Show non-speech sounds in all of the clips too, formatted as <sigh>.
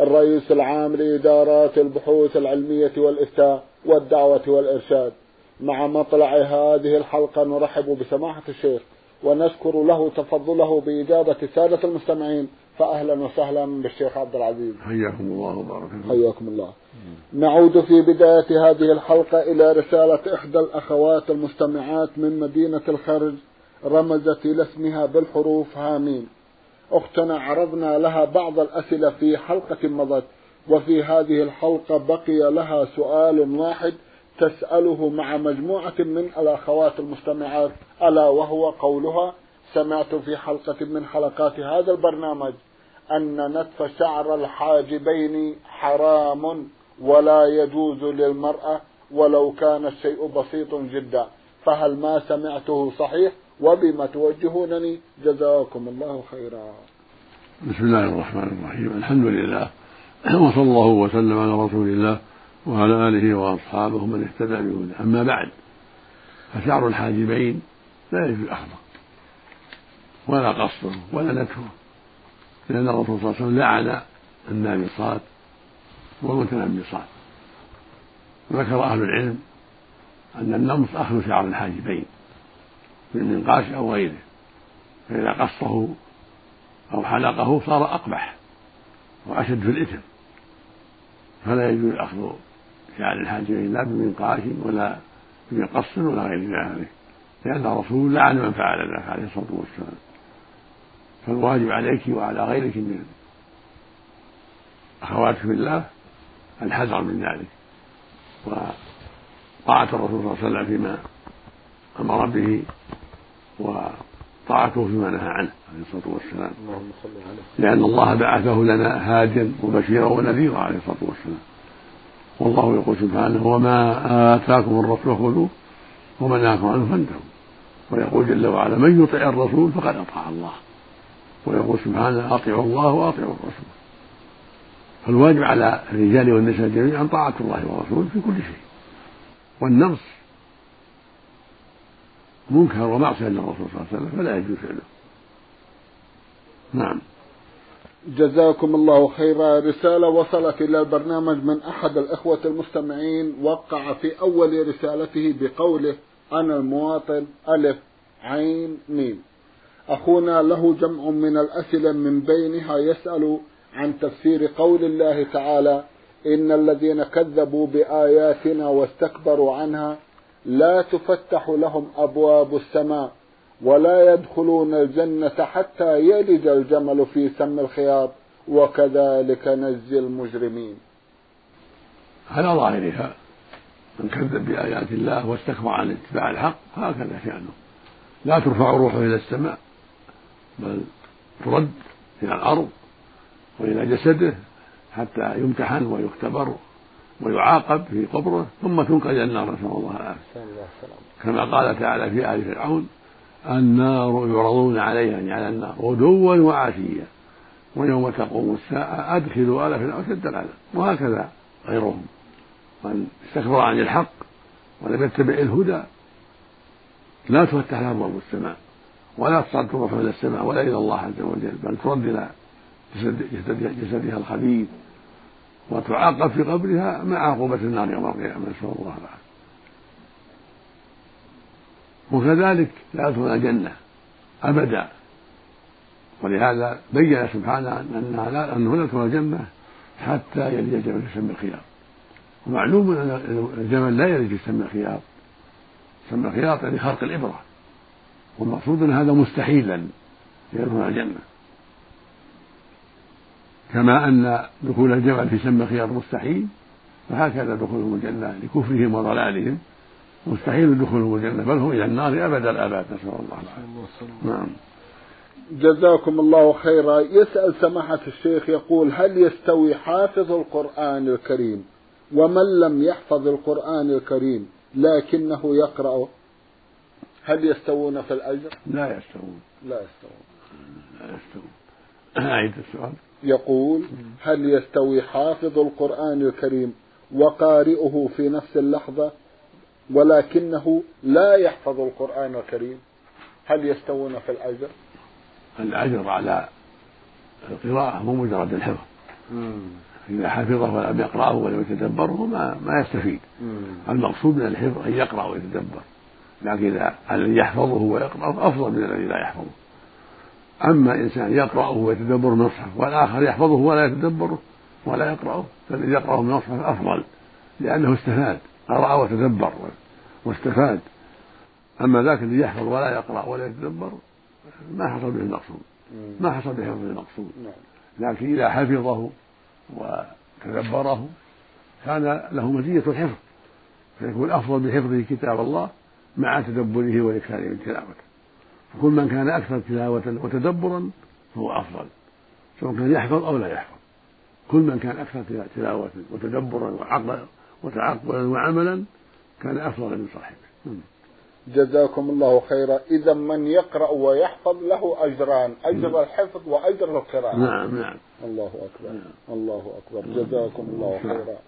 الرئيس العام لإدارات البحوث العلمية والإفتاء والدعوة والإرشاد. مع مطلع هذه الحلقة نرحب بسماحة الشيخ ونشكر له تفضله بإجابة سادة المستمعين. فأهلا وسهلا بالشيخ عبد العزيز. حياكم الله وبارك فيكم. حياكم الله. نعود في بداية هذه الحلقة إلى رسالة إحدى الأخوات المستمعات من مدينة الخرج رمزت إلى اسمها بالحروف هامين. أختنا عرضنا لها بعض الأسئلة في حلقة مضت وفي هذه الحلقة بقي لها سؤال واحد تسأله مع مجموعة من الأخوات المستمعات ألا وهو قولها؟ سمعت في حلقة من حلقات هذا البرنامج أن نتف شعر الحاجبين حرام ولا يجوز للمرأة ولو كان الشيء بسيط جدا فهل ما سمعته صحيح؟ وبما توجهونني جزاكم الله خيرا. بسم الله الرحمن الرحيم. الحمد لله وصلى الله وسلم على رسول الله وعلى آله وأصحابه من اهتدى بهداه. أما بعد فشعر الحاجبين لا يجوز أخذه ولا قصه ولا نتفه لأن الرسول صلى الله عليه وسلم لعن النامصات والمتنمصات ذكر أهل العلم أن النمص أخذ شعر الحاجبين. من منقاش أو غيره. فإذا قصه أو حلقه صار أقبح وأشد في الإثم. فلا يجوز أخذ شعر الحاجبين لا بمنقاش ولا بمقص ولا غير ذلك. لأن الرسول لعن من فعل ذلك عليه الصلاة والسلام. فالواجب عليك وعلى غيرك من أخواتك في الله الحذر من ذلك. وطاعة الرسول صلى الله عليه وسلم فيما أمر به وطاعته فيما نهى عنه. عليه الصلاة والسلام. لأن الله بعثه لنا هاديا وبشيرا ونذيرا عليه الصلاة والسلام. والله يقول سبحانه وما آتاكم الرسول خذوه وما نهاكم عنه فانتهوا. ويقول جل وعلا من يطع الرسول فقد أطاع الله. ويقول سبحانه أطيعوا الله وأطيعوا الرسول. فالواجب على الرجال والنساء جميعا طاعة الله ورسوله في كل شيء. والنمص منكر ومعصية للرسول صلى الله عليه وسلم فلا يجوز فعله. نعم. جزاكم الله خيرا. رسالة وصلت إلى البرنامج من أحد الإخوة المستمعين. وقع في أول رسالته بقوله أنا المواطن ألف عين ميم. أخونا له جمع من الأسئلة من بينها يسأل عن تفسير قول الله تعالى إن الذين كذبوا بآياتنا واستكبروا عنها لا تفتح لهم أبواب السماء ولا يدخلون الجنة حتى يلج الجمل في سم الخياط وكذلك نجزي المجرمين. على ظاهرها من كذب بآيات الله واستكبر عن اتباع الحق هكذا شأنه. لا ترفع روحه إلى السماء بل ترد إلى الأرض وإلى جسده حتى يمتحن ويختبر ويعاقب في قبره ثم تنقل إلى النار نسأل الله العافية. كما قال تعالى في آل فرعون النار يعرضون عليها يعني على النار غدوا وعشيا ويوم تقوم الساعة أدخلوا آل فرعون شد العذاب وهكذا غيرهم. من استكبر عن الحق ولم يتبع الهدى لا تفتح له أبواب السماء ولا تصعد تروح إلى السماء ولا إلى الله عز وجل بل ترد إلى جسد جسدها الخبيث. وتعاقب في قبرها مع عقوبة النار يوم القيامة نسأل الله العافية. وكذلك لا يدخل الجنة أبدا. ولهذا بين سبحانه أنها لا أنه لا يدخل الجنة حتى يلج الجمل في سم الخياط. ومعلوم أن الجمل لا يلج في سم الخياط. سم الخياط يعني خرق الإبرة. والمقصود أن هذا مستحيل أن يدخل الجنة. كما أن دخول الجمل في سم خيار مستحيل فهكذا دخولهم الجنة لكفرهم وضلالهم. مستحيل دخولهم الجنة بل هم إلى النار أبد الآباد نسأل الله العافية. نعم. جزاكم الله خيرا. يسأل سماحة الشيخ يقول هل يستوي حافظ القرآن الكريم؟ ومن لم يحفظ القرآن الكريم لكنه يقرأ؟ هل يستوون في الأجر؟ لا يستوون. لا يستوون. لا يستوون. أعيد السؤال. يقول هل يستوي حافظ القرآن الكريم وقارئه في نفس اللحظة ولكنه لا يحفظ القرآن الكريم؟ هل يستوون في الأجر؟ الأجر على القراءة مو مجرد الحفظ. إذا حفظه ولم يقرأه ولم يتدبره ما, ما يستفيد. مم. المقصود من الحفظ أن يقرأ ويتدبر. لكن إذا الذي يحفظه ويقرأه أفضل من الذي لا يحفظه. أما إنسان يقرأه ويتدبر المصحف والآخر يحفظه ولا يتدبره ولا يقرأه فالذي يقرأه من المصحف أفضل لأنه استفاد قرأ وتدبر واستفاد. أما ذاك الذي يحفظ ولا يقرأ ولا يتدبر ما حصل به المقصود ما حصل به المقصود نعم. لكن إذا حفظه وتدبره كان له مزية الحفظ فيكون أفضل بحفظه كتاب الله مع تدبره والإكثار من تلاوته. فكل من كان أكثر تلاوة وتدبرا فهو أفضل سواء كان يحفظ أو لا يحفظ. كل من كان أكثر تلاوة وتدبرا وعقلا وتعقلا وعملا كان أفضل من صاحبه. جزاكم الله خيرا. إذا من يقرأ ويحفظ له أجران أجر الحفظ وأجر القراءة. نعم نعم. الله أكبر نعم. الله أكبر. نعم. جزاكم الله نعم. خيرا.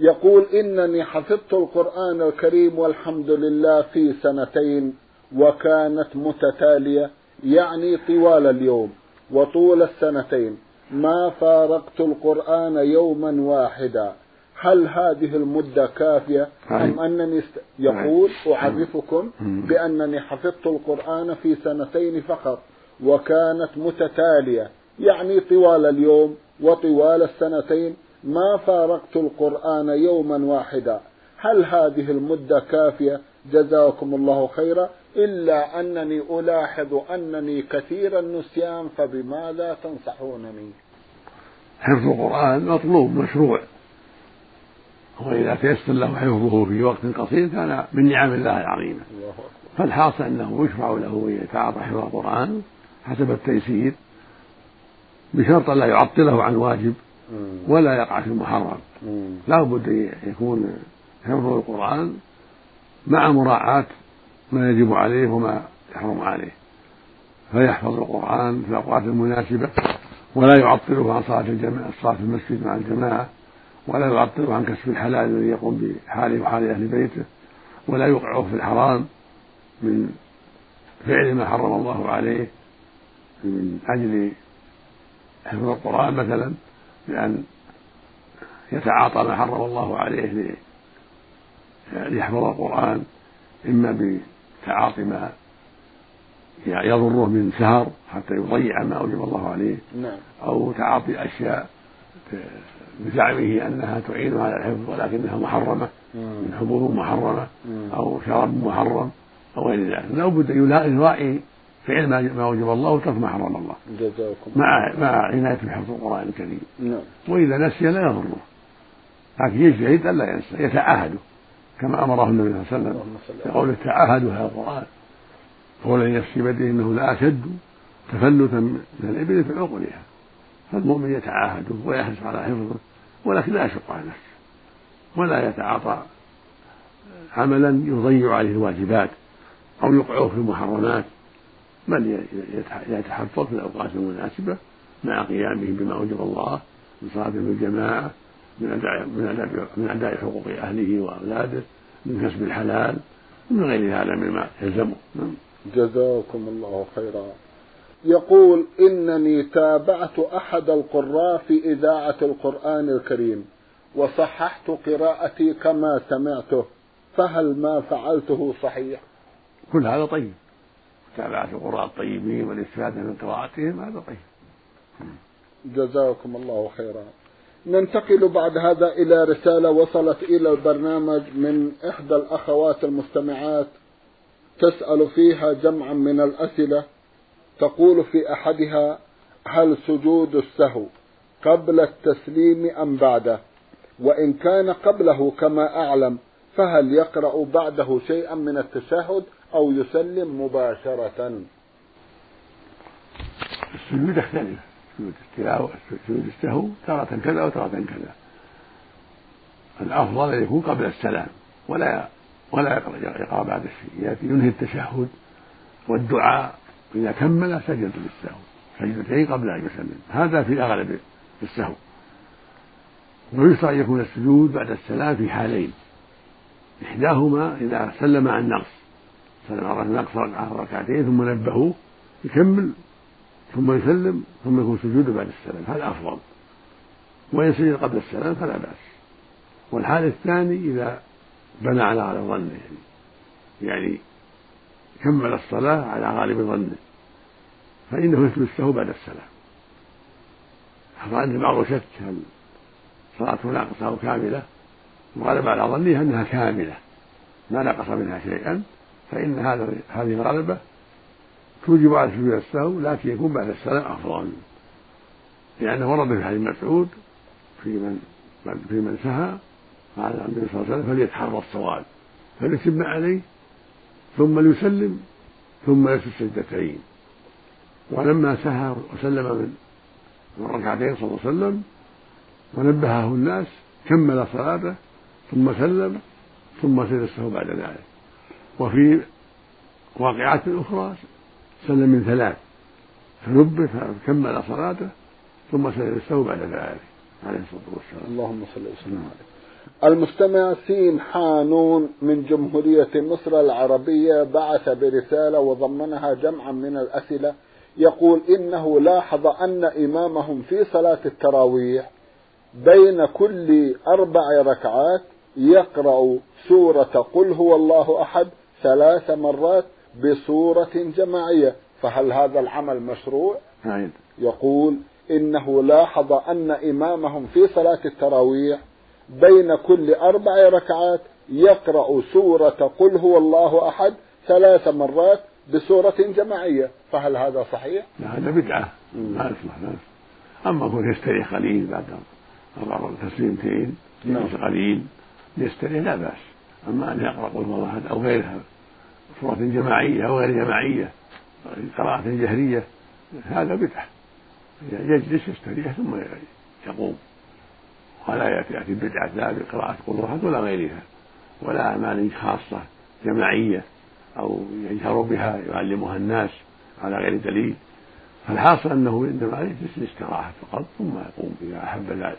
يقول إنني حفظت القرآن الكريم والحمد لله في سنتين وكانت متتالية يعني طوال اليوم وطول السنتين. ما فارقت القرآن يوما واحدا. هل هذه المدة كافية أم أنني است... يقول أعرفكم بأنني حفظت القرآن في سنتين فقط وكانت متتالية يعني طوال اليوم وطوال السنتين. ما فارقت القرآن يوما واحدا. هل هذه المدة كافية جزاكم الله خيرا. إلا أنني ألاحظ أنني كثير النسيان فبماذا تنصحونني؟ حفظ القرآن مطلوب مشروع. وإذا تيسر له حفظه في وقت قصير كان من نعم الله العظيمة فالحاصل أنه يشرع له أن يتعاطى حفظ القرآن حسب التيسير بشرط لا يعطله عن واجب. ولا يقع في المحرم. لا بد أن يكون حفظ القرآن مع مراعاة ما يجب عليه وما يحرم عليه. فيحفظ القرآن في الأوقات المناسبة ولا يعطله عن صلاة الجماعة الصلاة في المسجد مع الجماعة ولا يعطله عن كسب الحلال الذي يقوم بحاله وحال أهل بيته ولا يوقعه في الحرام من فعل ما حرم الله عليه من أجل حفظ القرآن مثلا بأن يتعاطى ما حرم الله عليه لي- ليحفظ القرآن إما بتعاطي ما يضره من سهر حتى يضيع ما أوجب الله عليه نعم. أو تعاطي أشياء بزعمه أنها تعين على الحفظ ولكنها محرمة. من حبوب محرمة. أو شراب محرم أو غير ذلك. لا بد يراعي فعل ما ما وجب الله وترك ما حرم الله. جزاكم مع مع عناية بحفظ القرآن الكريم. نعم. وإذا نسي لا يضره. لكن يجتهد ألا ينسى يتعاهده كما أمره النبي صلى الله عليه وسلم يقول تعاهدوا هذا القرآن. هو الذي نفسي بيده إنه لا أشد تفلتا من الإبل في عقلها فالمؤمن يتعاهده ويحرص على حفظه ولكن لا يشق على نفسه ولا يتعاطى عملا يضيع عليه الواجبات أو يوقعه في المحرمات. بل يتحفظ في الأوقات المناسبة مع قيامه بما أوجب الله من صلاه بالجماعه من اداء من اداء من أداء حقوق أهله وأولاده من كسب الحلال من غير هذا مما يلزمه. نعم. جزاكم الله خيرا. يقول إنني تابعت أحد القراء في إذاعة القرآن الكريم وصححت قراءتي كما سمعته فهل ما فعلته صحيح؟ كل هذا طيب. متابعة القراء الطيبين والإستفادة من قراءتهم هذا طيب. جزاكم الله خيرا. ننتقل بعد هذا إلى رسالة وصلت إلى البرنامج من إحدى الأخوات المستمعات تسأل فيها جمعا من الأسئلة تقول في أحدها هل سجود السهو قبل التسليم أم بعده؟ وإن كان قبله كما أعلم فهل يقرأ بعده شيئا من التشهد أو يسلم مباشرة؟ السجود سجود التلاوة سجود السهو تارة كذا وتارة كذا. الأفضل أن يكون قبل السلام ولا ولا يقرأ بعد الشيء ينهي التشهد والدعاء. إذا كمل سجد للسهو سجدتين قبل أن يسلم. هذا في أغلب السهو. ويشرع أن يكون السجود بعد السلام في حالين. إحداهما إذا سلم عن نقص. سلم عن نقص ركعتين ثم نبهوه يكمل ثم يسلم ثم يكون سجوده بعد السلام. هذا أفضل. وإن سجد قبل السلام فلا بأس. والحال الثاني إذا بنى على غالب ظنه يعني, كمل الصلاة على غالب ظنه فإنه يثبت السهو بعد السلام. حصل عند بعض شك هل صلاته ناقصة أو كاملة؟ وغلب على ظنه أنها كاملة ما نقص منها شيئا فإن هذا هذه الغلبة توجب على سجود السهو لكن يكون بعد السلام أفضل. لأنه ورد في حديث مسعود في من في من سهى قال النبي صلى الله عليه وسلم فليتحرى الصواب. فليتم عليه ثم ليسلم ثم يسجد سجدتين. ولما سهى وسلم من من ركعتين صلى الله عليه وسلم ونبهه الناس كمل صلاته ثم سلم ثم سجد السهو بعد ذلك. وفي واقعات أخرى سلم من ثلاث فنبه فكمل صلاته ثم سجد بعد ذلك عليه الصلاة والسلام. اللهم صل وسلم عليه. المستمع سين حانون من جمهورية مصر العربية بعث برسالة وضمنها جمعا من الأسئلة يقول إنه لاحظ أن إمامهم في صلاة التراويح بين كل أربع ركعات يقرأ سورة قل هو الله أحد ثلاث مرات بصورة جماعية فهل هذا العمل مشروع؟ نعم. يقول إنه لاحظ أن إمامهم في صلاة التراويح بين كل أربع ركعات يقرأ سورة قل هو الله أحد ثلاث مرات بسورة جماعية فهل هذا صحيح؟ لا هذا بدعة ما يصلح لا أما كون يستريح قليل بعد أربع تسليمتين نعم. قليل يستريح لا بأس أما أن يقرأ قل هو الله أحد أو غيرها سورة جماعية أو غير جماعية قراءة جهرية هذا بدعة. يجلس يستريح ثم يقوم. ولا يأتي يأتي بدعة لا بقراءة قل ولا غيرها ولا أعمال خاصة جماعية أو يجهر بها يعلمها الناس على غير دليل. فالحاصل أنه عندما يجلس الاستراحة فقط ثم يقوم إذا أحب ذلك.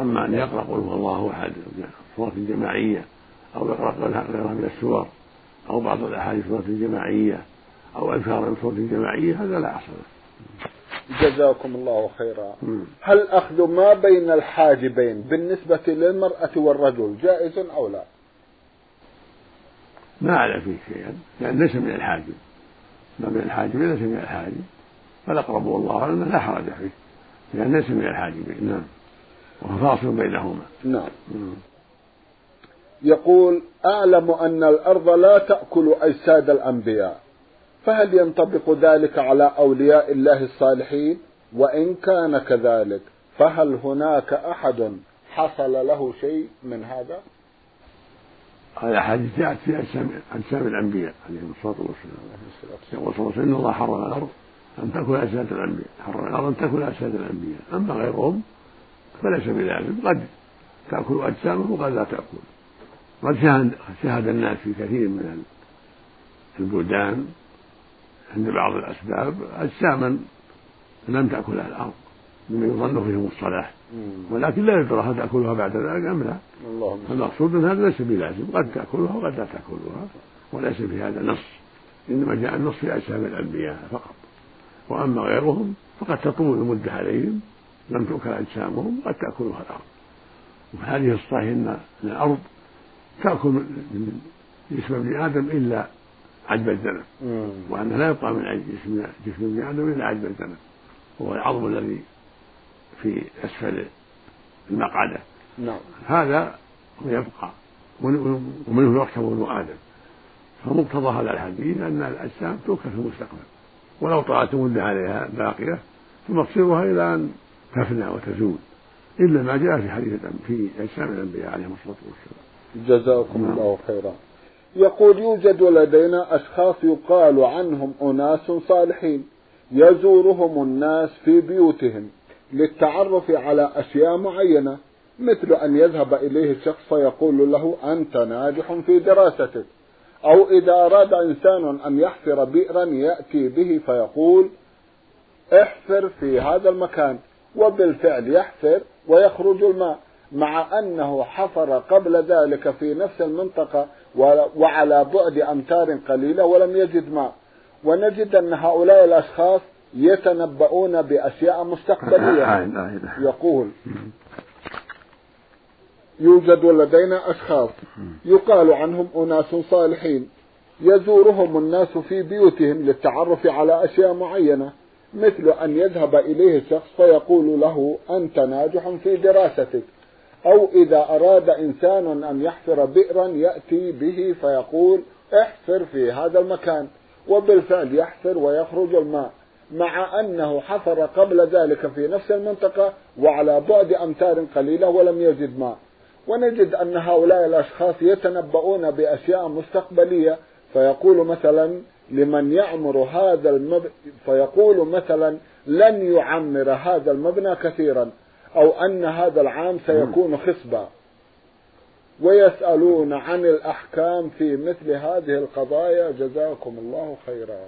أما أن يقرأ قل هو الله أحد صورة جماعية أو يقرأ غيرها من السور أو بعض الأحاديث صورة جماعية أو أذكار صورة جماعية هذا لا أصل جزاكم الله خيرا. هل أخذ ما بين الحاجبين بالنسبة للمرأة والرجل جائز أو لا؟ ما أعلم فيه شيئا لأن ليس من الحاجب. ما بين الحاجب ليس من الحاجب. فالأقرب والله أعلم لا حرج فيه لأن ليس من الحاجبين. نعم. وهو فاصل بينهما. نعم. يقول أعلم أن الأرض لا تأكل أجساد الأنبياء فهل ينطبق ذلك على أولياء الله الصالحين؟ وإن كان كذلك فهل هناك أحد حصل له شيء من هذا؟ هذا حديث جاءت في أجسام الأنبياء عليهم الصلاة والسلام. يقول صلى الله عليه وسلم الله حرم الأرض أن تأكل أجساد الأنبياء. حرم الأرض أن تأكل أجساد الأنبياء. أما غيرهم فليس بذلك. قد تأكل أجسامهم وقد لا تأكل. قد شاهد الناس في كثير من البلدان عند بعض الأسباب أجساما لم تأكلها الأرض مما يظن فيهم الصلاح ولكن لا يدرى هل تأكلها بعد ذلك أم لا. المقصود أن هذا ليس بلازم قد تأكلها وقد لا تأكلها وليس في هذا نص. إنما جاء النص في أجسام الأنبياء فقط. وأما غيرهم فقد تطول المدة عليهم لم تؤكل أجسامهم قد تأكلها الأرض. وهذه الصحيح أن الأرض تأكل من جسم ابن آدم إلا عجب الذنب وأنه لا يبقى من جسم جسم ابن آدم إلا عجب الذنب وهو العظم الذي في أسفل المقعدة. نعم. هذا يبقى. ومنه يركب ابن آدم. فمقتضى هذا الحديث أن الأجسام توكل في المستقبل. ولو طالت المدة عليها باقية فمصيرها إلى أن تفنى وتزول. إلا ما جاء في حديث في أجسام الأنبياء عليهم الصلاة والسلام. جزاكم. الله خيرا. يقول يوجد لدينا أشخاص يقال عنهم أناس صالحين. يزورهم الناس في بيوتهم للتعرف على أشياء معينة مثل أن يذهب إليه الشخص فيقول له أنت ناجح في دراستك. أو إذا أراد إنسان أن يحفر بئرا يأتي به فيقول احفر في هذا المكان وبالفعل يحفر ويخرج الماء. مع أنه حفر قبل ذلك في نفس المنطقة وعلى بعد أمتار قليلة ولم يجد ماء. ونجد أن هؤلاء الأشخاص يتنبؤون بأشياء مستقبلية. <laughs> يقول يوجد لدينا أشخاص يقال عنهم أناس صالحين. يزورهم الناس في بيوتهم للتعرف على أشياء معينة مثل أن يذهب إليه شخص فيقول له أنت ناجح في دراستك. أو إذا أراد إنسان أن يحفر بئرا يأتي به فيقول احفر في هذا المكان وبالفعل يحفر ويخرج الماء مع أنه حفر قبل ذلك في نفس المنطقة وعلى بعد أمتار قليلة ولم يجد ماء. ونجد أن هؤلاء الأشخاص يتنبؤون بأشياء مستقبلية فيقول مثلا لمن يعمر هذا المب... فيقول مثلا لن يعمر هذا المبنى كثيرا. أو أن هذا العام سيكون خصبا. ويسألون عن الأحكام في مثل هذه القضايا. جزاكم الله خيرا.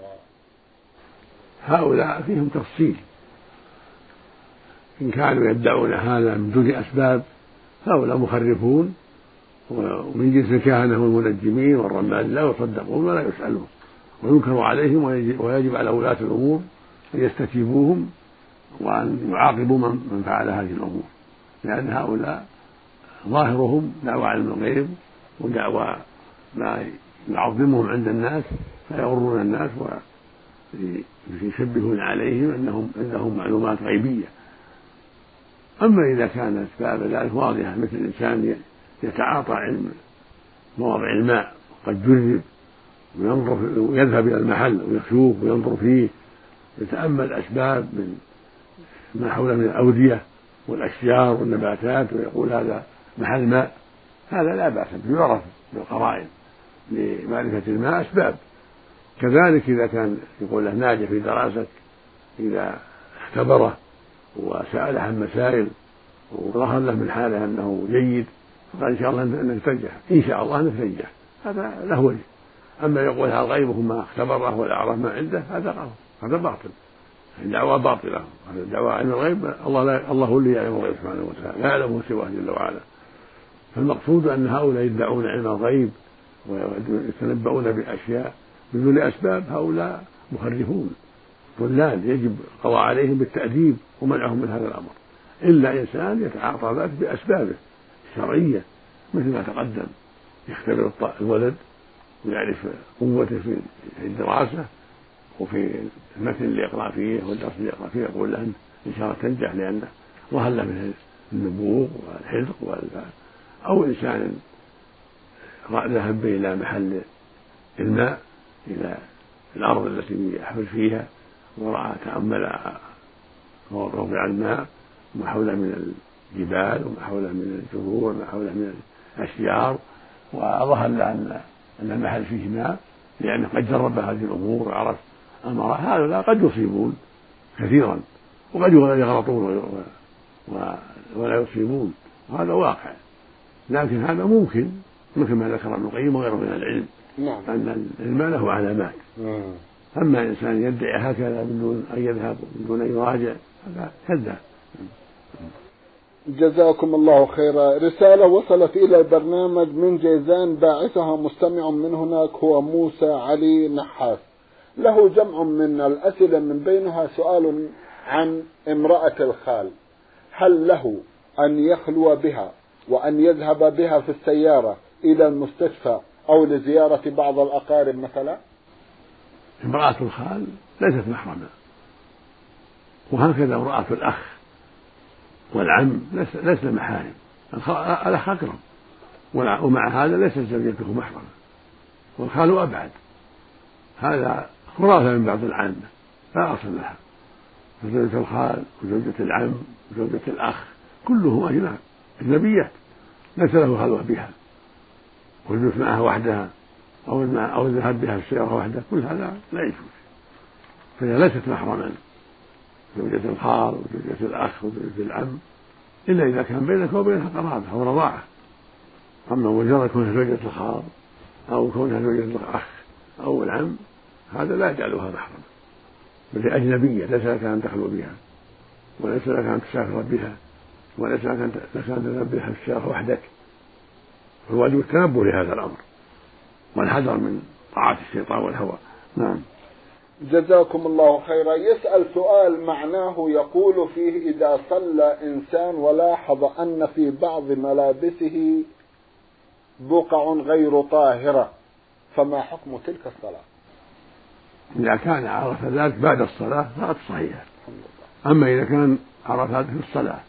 هؤلاء فيهم تفصيل. إن كانوا يدعون هذا من دون أسباب هؤلاء مخرفون. ومن جنس الكهنة والمنجمين والرمال لا يصدقون ولا يسألون. وينكر عليهم ويجب على ولاة الأمور أن يستتيبوهم. وأن يعاقبوا من فعل هذه الأمور. لأن هؤلاء ظاهرهم دعوى علم الغيب ودعوى ما يعظمهم عند الناس فيغرون الناس ويشبهون عليهم أنهم عندهم معلومات غيبية. أما إذا كانت أسباب ذلك واضحة مثل الإنسان يتعاطى علم مواضع الماء قد جرب وينظر ويذهب إلى المحل ويشوف وينظر فيه يتأمل الأسباب من ما حوله من الأودية والأشجار والنباتات ويقول هذا محل ماء. هذا لا بأس به يعرف بالقرائن لمعرفة الماء أسباب. كذلك إذا كان يقول له ناجح في دراسة إذا اختبره وسأله عن مسائل وظهر له من حاله أنه جيد فقال إن شاء الله أنك تنجح إن شاء الله أنك تنجح هذا له وجه. أما يقول هذا غيبه ما اختبره ولا عرف ما عنده هذا غلط. هذا باطل. الدعوة باطلة. الدعوة علم الغيب الله لا الله اللي يعلم الغيب سبحانه وتعالى. لا يعلمه سواه جل وعلا. فالمقصود أن هؤلاء يدعون علم الغيب ويتنبؤون بأشياء بدون أسباب هؤلاء مخرفون. ضلال يجب القضاء عليهم بالتأديب ومنعهم من هذا الأمر. إلا إنسان يتعاطى ذلك بأسبابه الشرعية مثل ما تقدم. يختبر الولد ويعرف قوته في الدراسة وفي المتن اللي يقرأ فيه والدرس اللي يقرأ فيه يقول له إن شاء الله تنجح لأنه ظهر له من النبوغ والحذق والفهم أو إنسان ذهب إلى محل الماء إلى الأرض التي يحفل فيها ورأى تأمل موضع الماء وما حوله من الجبال وما حوله من الجذور وما حوله من الأشجار وظهر له أن المحل فيه ماء لأنه قد جرب هذه الأمور وعرف أمر هؤلاء قد يصيبون كثيرا وقد يغلطون ولا يصيبون وهذا واقع. لكن هذا ممكن مثل ما ذكر ابن القيم وغيره من العلم نعم. أن العلم له علامات. أما إنسان يدعي هكذا بدون أن يذهب بدون أن يراجع هذا كذاب. جزاكم الله خيرا. رسالة وصلت إلى البرنامج من جيزان باعثها مستمع من هناك هو موسى علي نحاس. له جمع من الأسئلة من بينها سؤال عن امرأة الخال. هل له أن يخلو بها وأن يذهب بها في السيارة إلى المستشفى أو لزيارة بعض الأقارب مثلا؟ امرأة الخال ليست محرمة. وهكذا امرأة الأخ والعم ليس محارم. الأخ أكرم. ومع هذا ليست زوجته محرمة. والخال أبعد. هذا خرافة من بعض العامة لا أصل لها. فزوجة الخال وزوجة العم وزوجة الأخ كلهم أجناب أجنبيات ليس له خلوة بها. والجلوس معها وحدها أو أو الذهاب بها في السيارة وحدها كل هذا لا يجوز. فهي ليست محرما. زوجة الخال وزوجة الأخ وزوجة العم إلا إذا كان بينك وبينها قرابة أو رضاعة. أما مجرد كونها زوجة الخال أو كونها زوجة الأخ أو العم هذا لا يجعلها محرما بل هي أجنبية ليس لك أن تخلو بها وليس لك أن تسافر بها وليس لك أن تذهب بها في الشارع وحدك. فالواجب التنبه لهذا الأمر والحذر من طاعة الشيطان والهوى. نعم. جزاكم الله خيرا. يسأل سؤال معناه يقول فيه إذا صلى إنسان ولاحظ أن في بعض ملابسه بقع غير طاهرة فما حكم تلك الصلاة؟ إذا كان عرف ذلك بعد الصلاة فقد صحيحة أما إذا كان عرف ذلك في الصلاة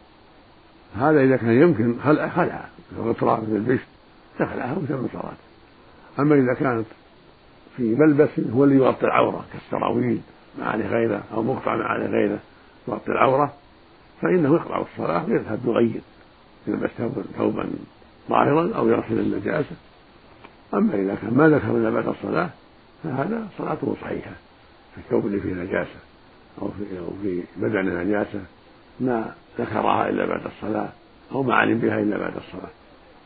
هذا إذا كان يمكن خلع خلع الغطران في البشت تخلعها وتم صلاته أما إذا كانت في ملبس هو اللي يغطي العورة كالسراويل ما عليه غيره أو مقطع ما عليه غيره يغطي العورة فإنه يقطع الصلاة ويذهب يغير يلبس ثوبا ظاهرا أو يغسل النجاسة أما إذا كان ما ذكر إلا بعد الصلاة فهذا صلاته صحيحة في الثوب اللي فيه نجاسة أو في أو في بدن نجاسة ما ذكرها إلا بعد الصلاة أو ما علم بها إلا بعد الصلاة.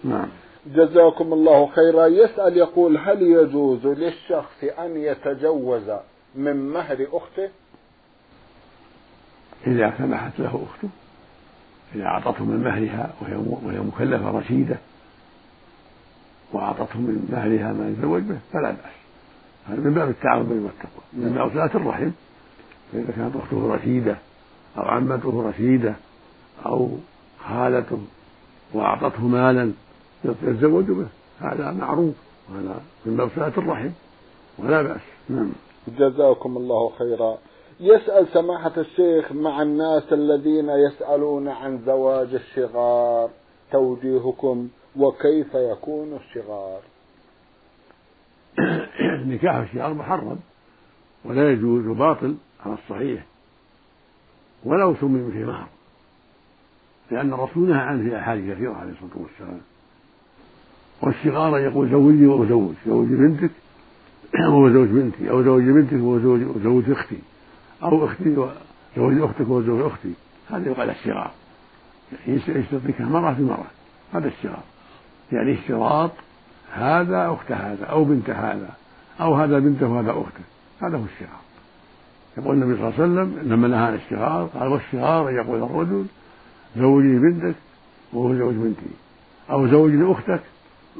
نعم. جزاكم الله خيرا. يسأل يقول هل يجوز للشخص أن يتجوز من مهر أخته؟ إذا سمحت له أخته إذا أعطته من مهرها وهي وهي مكلفة رشيدة وأعطته من مهرها ما يتزوج به فلا بأس. هذا من باب التعاون بين والتقوى من باب صلاة الرحم. فإذا كانت أخته رشيدة أو عمته رشيدة أو خالته وأعطته مالا يتزوج به. هذا معروف. وهذا من باب صلة الرحم. ولا بأس. نعم. جزاكم الله خيرا. يسأل سماحة الشيخ مع الناس الذين يسألون عن زواج الشغار توجيهكم وكيف يكون الشغار <coughs> نكاح الشغار محرم ولا يجوز باطل على الصحيح ولو سمي به مهر لأن الرسول نهى عنه في أحاديث كثيرة عليه الصلاة والسلام. والصغار يقول زوجني وأزوج زوج بنتك وهو زوج بنتي أو زوج بنتك وهو زوج زوج أختي أو أختي وزوج أختك وهو زوج أختي. هذا يقال الصغار. يشترط مرة في مرة. هذا الصغار. يعني اشتراط هذا أخت هذا أو بنت هذا. أو هذا بنته وهذا أخته. هذا هو الصغار يقول النبي صلى الله عليه وسلم لما نهى عن الاشتغار قال والشغار يقول الرجل زوجي بنتك وهو زوج بنتي. أو زوجني أختك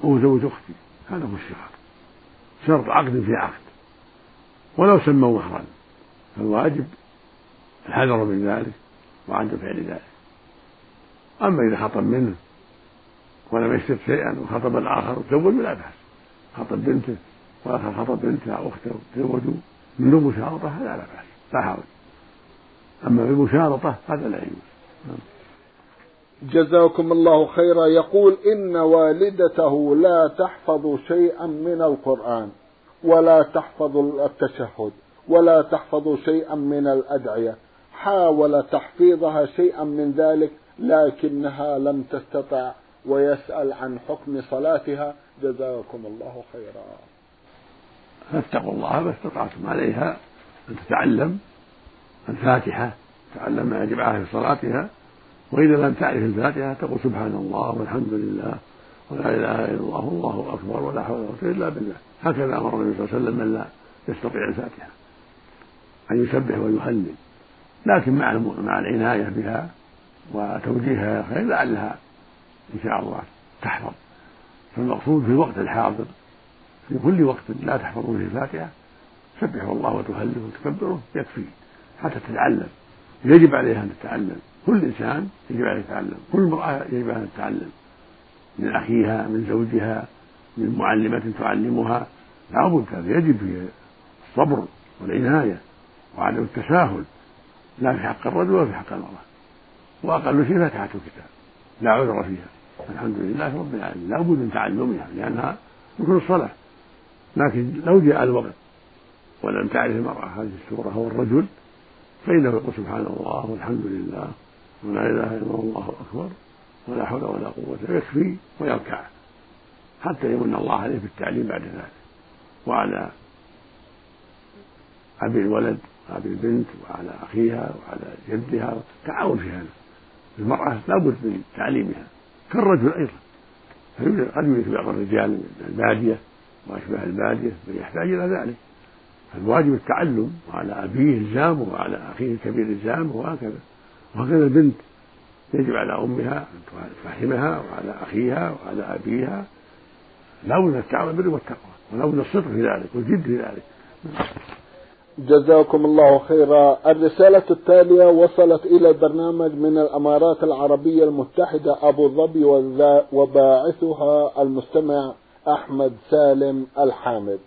وهو زوج أختي. هذا هو الشغار شرط عقد في عقد. ولو سموا مهرا فالواجب الحذر من ذلك وعدم فعل ذلك. أما إذا خطب منه ولم يشترط شيئا وخطب الآخر تزوجوا لا بأس. خطب بنته والآخر خطب بنته أو أخته تزوجوا من دون مشارطة هذا لا بأس. لا حرج أما بالمشارطة هذا لا يجوز. جزاكم الله خيرا. يقول إن والدته لا تحفظ شيئا من القرآن ولا تحفظ التشهد ولا تحفظ شيئا من الأدعية. حاول تحفيظها شيئا من ذلك لكنها لم تستطع ويسأل عن حكم صلاتها. جزاكم الله خيرا. فاتقوا الله ما استطعتم عليها أن تتعلم الفاتحة تعلم ما يجب عليها في صلاتها. وإذا لم تعرف الفاتحة تقول سبحان الله والحمد لله ولا إله إلا الله والله أكبر ولا حول ولا قوة إلا بالله. هكذا أمر النبي صلى الله عليه وسلم من لا يستطيع الفاتحة أن يسبح ويهلل لكن مع مع العناية بها وتوجيهها خير لعلها إن شاء الله تحفظ. فالمقصود في الوقت الحاضر في كل وقت لا تحفظون فيه الفاتحة. سبحوا الله وتهللوا وتكبروا يكفي حتى تتعلم. يجب عليها أن تتعلم. كل إنسان يجب عليه يتعلم. كل امرأة يجب أن تتعلم. من أخيها من زوجها من معلمة تعلمها. لابد يجب في الصبر والعناية وعدم التساهل. لا في حق الرجل ولا في حق المرأة. وأقل شيء فاتحة الكتاب. لا عذر فيها. الحمد لله رب العالمين. لا بد من تعلمها لأنها ركن الصلاة. لكن لو جاء الوقت ولم تعرف المرأة هذه السورة هو الرجل فإنه يقول سبحان الله والحمد لله ولا إله إلا الله أكبر ولا حول ولا قوة يكفي ويركع حتى يمن الله عليه بالتعليم بعد ذلك. وعلى أبي الولد أبي البنت وعلى أخيها وعلى جدها تعاون في هذا. المرأة لابد من تعليمها كالرجل أيضا. قد يوجد بعض الرجال البادية وأشباه البادية من يحتاج إلى ذلك. فالواجب التعلم وعلى أبيه إلزامه وعلى أخيه الكبير إلزامه وهكذا. وهكذا البنت يجب على أمها أن تفهمها وعلى أخيها وعلى أبيها. لا بد التعاون بالبر والتقوى ولا بد الصدق في ذلك والجد في ذلك. جزاكم الله خيرا. الرسالة التالية وصلت إلى البرنامج من الأمارات العربية المتحدة أبو ظبي وباعثها المستمع أحمد سالم الحامد.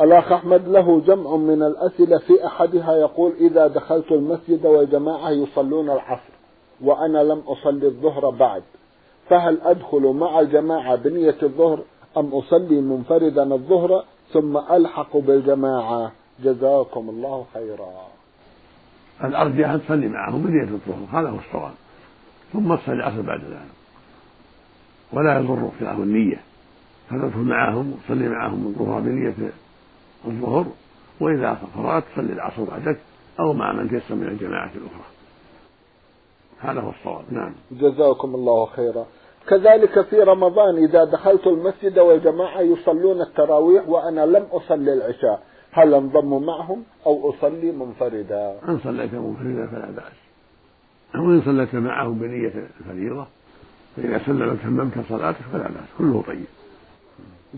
الأخ أحمد له جمع من الأسئلة في أحدها يقول إذا دخلت المسجد وجماعة يصلون العصر وأنا لم أصلي الظهر بعد فهل أدخل مع الجماعة بنية الظهر أم أصلي منفردا الظهر ثم ألحق بالجماعة؟ جزاكم الله خيرا. الأرجح أن تصلي معهم بنية الظهر هذا هو الصواب ثم تصلي العصر بعد ذلك. ولا يضر خلاف النية. فتدخل معهم وتصلي معهم الظهر بنية الظهر وإذا فرغت تصلي العصر بعدك أو مع من تيسر من الجماعة الأخرى. هذا هو الصواب. نعم. جزاكم الله خيرا. كذلك في رمضان إذا دخلت المسجد والجماعة يصلون التراويح وأنا لم أصلي العشاء. هل أنضم معهم أو أصلي منفردا؟ إن صليت منفردا فلا بأس. وإن صليت معهم بنية الفريضة فإذا سلم وتممت صلاتك فلا بأس. كله طيب.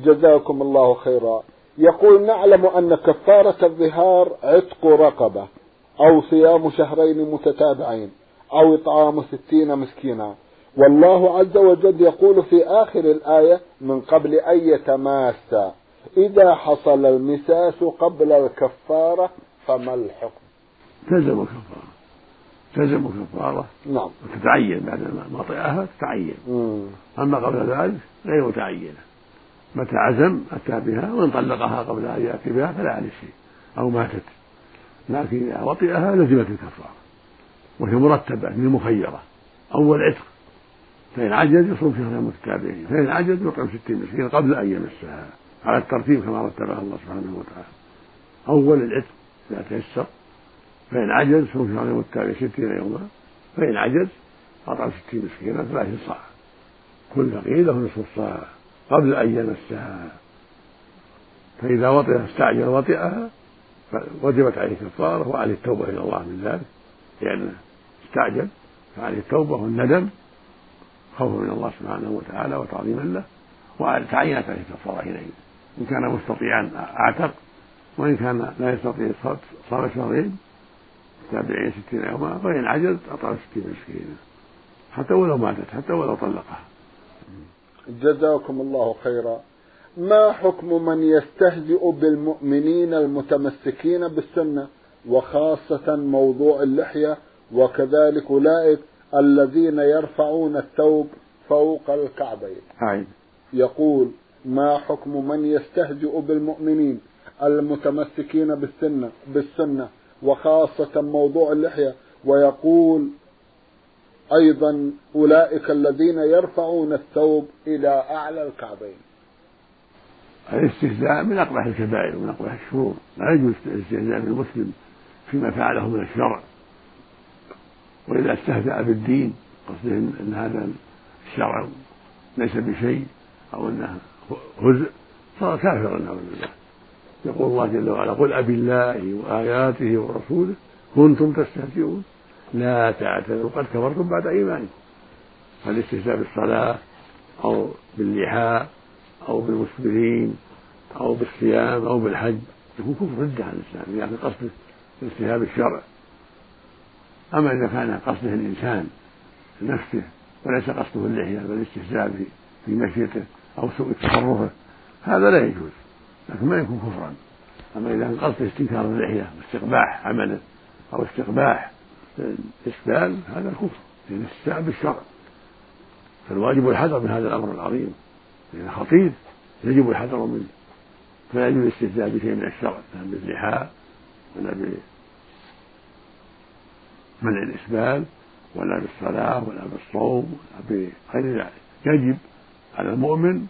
جزاكم الله خيرا. يقول نعلم أن كفارة الظهار عتق رقبة أو صيام شهرين متتابعين أو إطعام ستين مسكينا. والله عز وجل يقول في آخر الآية من قبل أن يتماسا إذا حصل المساس قبل الكفارة فما الحكم؟ تلزم الكفارة. تلزم الكفارة. نعم. وتتعين بعد ما طئها تتعين. أما قبل ذلك غير متعينة متى عزم أتى بها وإن طلقها قبل أن يأتي بها فلا عليه شيء أو ماتت. لكن إذا وطئها لزمت الكفارة وهي مرتبة من المخيرة أول عتق فإن عجز يصوم شهرين متتابعين فإن عجز يطعم ستين مسكين قبل أن يمسها على الترتيب كما رتبها الله سبحانه وتعالى. أول العتق إذا تيسر فإن عجز صوم شهرين متتابعين ستين يوما فإن عجز أطعم ستين مسكينا ثلاثين صاع. كل فقير له نصف الصاع قبل أن يمسها. فإذا وطئ استعجل وطئها وجبت عليه كفارة وعليه التوبة إلى الله من ذلك. لأنه استعجل فعليه التوبة والندم خوفا من الله سبحانه وتعالى وتعظيما له وتعينت عليه الكفارة حينئذ إن كان مستطيعا أعتق وإن كان لا يستطيع صام شهرين تابعين ستين يوما فإن عجز أطعم ستين مسكينا. حتى ولو ماتت حتى ولو طلقها. جزاكم الله خيرا. ما حكم من يستهزئ بالمؤمنين المتمسكين بالسنة وخاصة موضوع اللحية وكذلك أولئك الذين يرفعون الثوب فوق الكعبين. يقول ما حكم من يستهزئ بالمؤمنين المتمسكين بالسنة بالسنة وخاصة موضوع اللحية؟ ويقول أيضا أولئك الذين يرفعون الثوب إلى أعلى الكعبين. الاستهزاء من أقبح الكبائر ومن أقبح الشرور لا يجوز الاستهزاء بالمسلم فيما فعله من الشرع. وإذا استهزأ بالدين قصده أن هذا الشرع ليس بشيء أو أنه هزء صار كافرا نعوذ بالله. يقول الله جل وعلا قل أبي الله وآياته ورسوله كنتم تستهزئون؟ لا تعتذروا قد كفرتم بعد إيمانكم. فالاستهزاء بالصلاة أو باللحاء أو بالمسلمين أو بالصيام أو بالحج؟ يكون كفر ردة عن الإسلام يعني قصده الاستهزاء بالشرع. أما إذا كان قصده الإنسان نفسه وليس قصده اللحية بل الاستهزاء في مشيته أو سوء تصرفه هذا لا يجوز. لكن ما يكون كفرا. أما إذا كان قصده استنكار اللحية واستقباح عمله أو استقباح الإسبال هذا كفر لأن الاستهزاء بالشرع. فالواجب الحذر من هذا الأمر العظيم. لأنه خطير يجب الحذر منه. فلا يجوز الاستهزاء بشيء من الشرع لا باللحاء ولا منع الإسبال ولا بالصلاة ولا بالصوم ولا بغير ذلك. يجب على المؤمن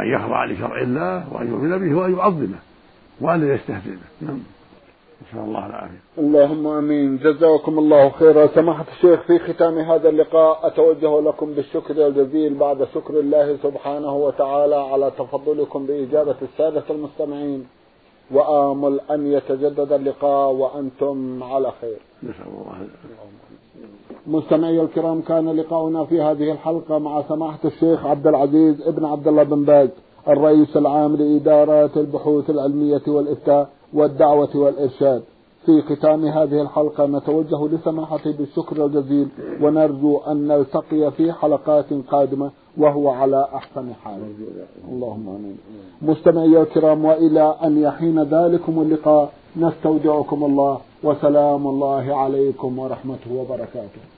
أن يخضع لشرع الله وأن يؤمن به وأن يعظمه وأن لا يستهزئ به. نعم. نسأل الله العافية. اللهم آمين. جزاكم الله خيرا. سماحة الشيخ في ختام هذا اللقاء أتوجه لكم بالشكر الجزيل بعد شكر الله سبحانه وتعالى على تفضلكم بإجابة السادة المستمعين. وآمل أن يتجدد اللقاء وأنتم على خير. نسأل الله مستمعي الكرام كان لقاؤنا في هذه الحلقة مع سماحة الشيخ عبد العزيز ابن عبد الله بن باز الرئيس العام لإدارات البحوث العلمية والإفتاء. والدعوة والإرشاد. في ختام هذه الحلقة نتوجه لسماحته بالشكر الجزيل ونرجو أن نلتقي في حلقات قادمة وهو على أحسن حال. اللهم آمين. مستمعي الكرام وإلى أن يحين ذلكم اللقاء نستودعكم الله وسلام الله عليكم ورحمته وبركاته.